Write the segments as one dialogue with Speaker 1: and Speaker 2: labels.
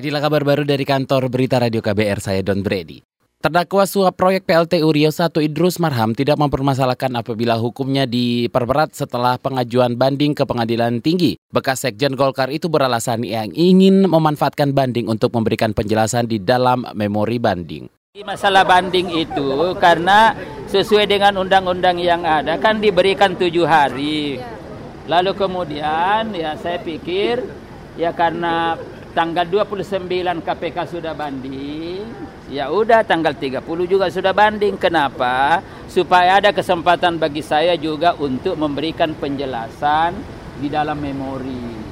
Speaker 1: Inilah kabar baru dari kantor berita Radio KBR, saya Don Brady. Terdakwa suap proyek PLTU Riau 1 Idrus Marham tidak mempermasalahkan apabila hukumnya diperberat setelah pengajuan banding ke pengadilan tinggi. Bekas Sekjen Golkar itu beralasan yang ingin memanfaatkan banding untuk memberikan penjelasan di dalam memori banding.
Speaker 2: Masalah banding itu karena sesuai dengan undang-undang yang ada kan diberikan tujuh hari. Lalu kemudian ya saya pikir ya karena tanggal 29 KPK sudah banding, ya udah tanggal 30 juga sudah banding. Kenapa? Supaya ada kesempatan bagi saya juga untuk memberikan penjelasan di dalam memori.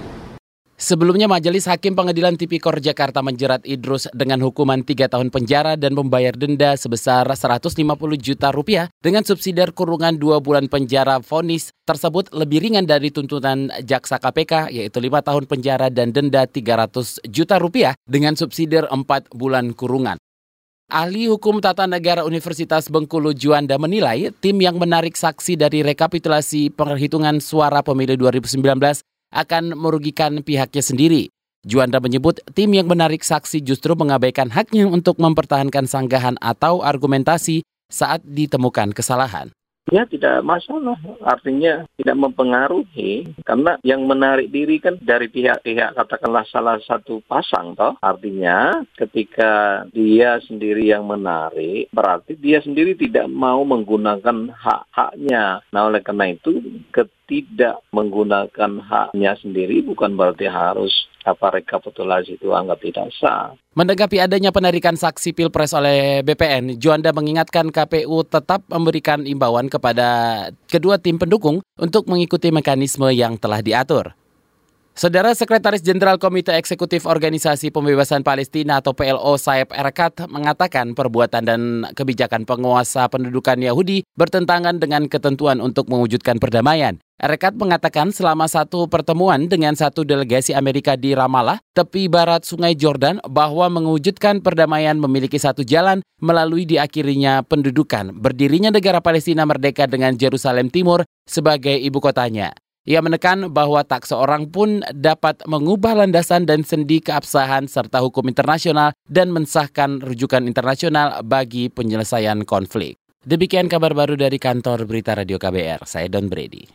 Speaker 1: Sebelumnya Majelis Hakim Pengadilan Tipikor Jakarta menjerat Idrus dengan hukuman 3 tahun penjara dan membayar denda sebesar 150 juta rupiah dengan subsidiar kurungan 2 bulan penjara vonis tersebut lebih ringan dari tuntutan jaksa KPK yaitu 5 tahun penjara dan denda 300 juta rupiah dengan subsidiar 4 bulan kurungan. Ahli Hukum Tata Negara Universitas Bengkulu Juanda menilai tim yang menarik saksi dari rekapitulasi penghitungan suara pemilu 2019 akan merugikan pihaknya sendiri. Juanda menyebut tim yang menarik saksi justru mengabaikan haknya untuk mempertahankan sanggahan atau argumentasi saat ditemukan kesalahan.
Speaker 3: Ya tidak masalah, artinya tidak mempengaruhi karena yang menarik diri kan dari pihak-pihak katakanlah salah satu pasang toh. Artinya ketika dia sendiri yang menarik berarti dia sendiri tidak mau menggunakan hak-haknya. Nah oleh karena itu tidak menggunakan haknya sendiri bukan berarti harus apa rekapitulasi itu anggap tidak sah.
Speaker 1: Menanggapi adanya penarikan saksi Pilpres oleh BPN, Juanda mengingatkan KPU tetap memberikan imbauan kepada kedua tim pendukung untuk mengikuti mekanisme yang telah diatur. Saudara Sekretaris Jenderal Komite Eksekutif Organisasi Pembebasan Palestina atau PLO Saeb Erekat mengatakan perbuatan dan kebijakan penguasa pendudukan Yahudi bertentangan dengan ketentuan untuk mewujudkan perdamaian. Erekat mengatakan selama satu pertemuan dengan satu delegasi Amerika di Ramallah, tepi barat Sungai Jordan, bahwa mewujudkan perdamaian memiliki satu jalan melalui diakhirinya pendudukan, berdirinya negara Palestina merdeka dengan Jerusalem Timur sebagai ibu kotanya. Ia menekan bahwa tak seorang pun dapat mengubah landasan dan sendi keabsahan serta hukum internasional dan mensahkan rujukan internasional bagi penyelesaian konflik. Demikian kabar baru dari kantor Berita Radio KBR. Saya Don Brady.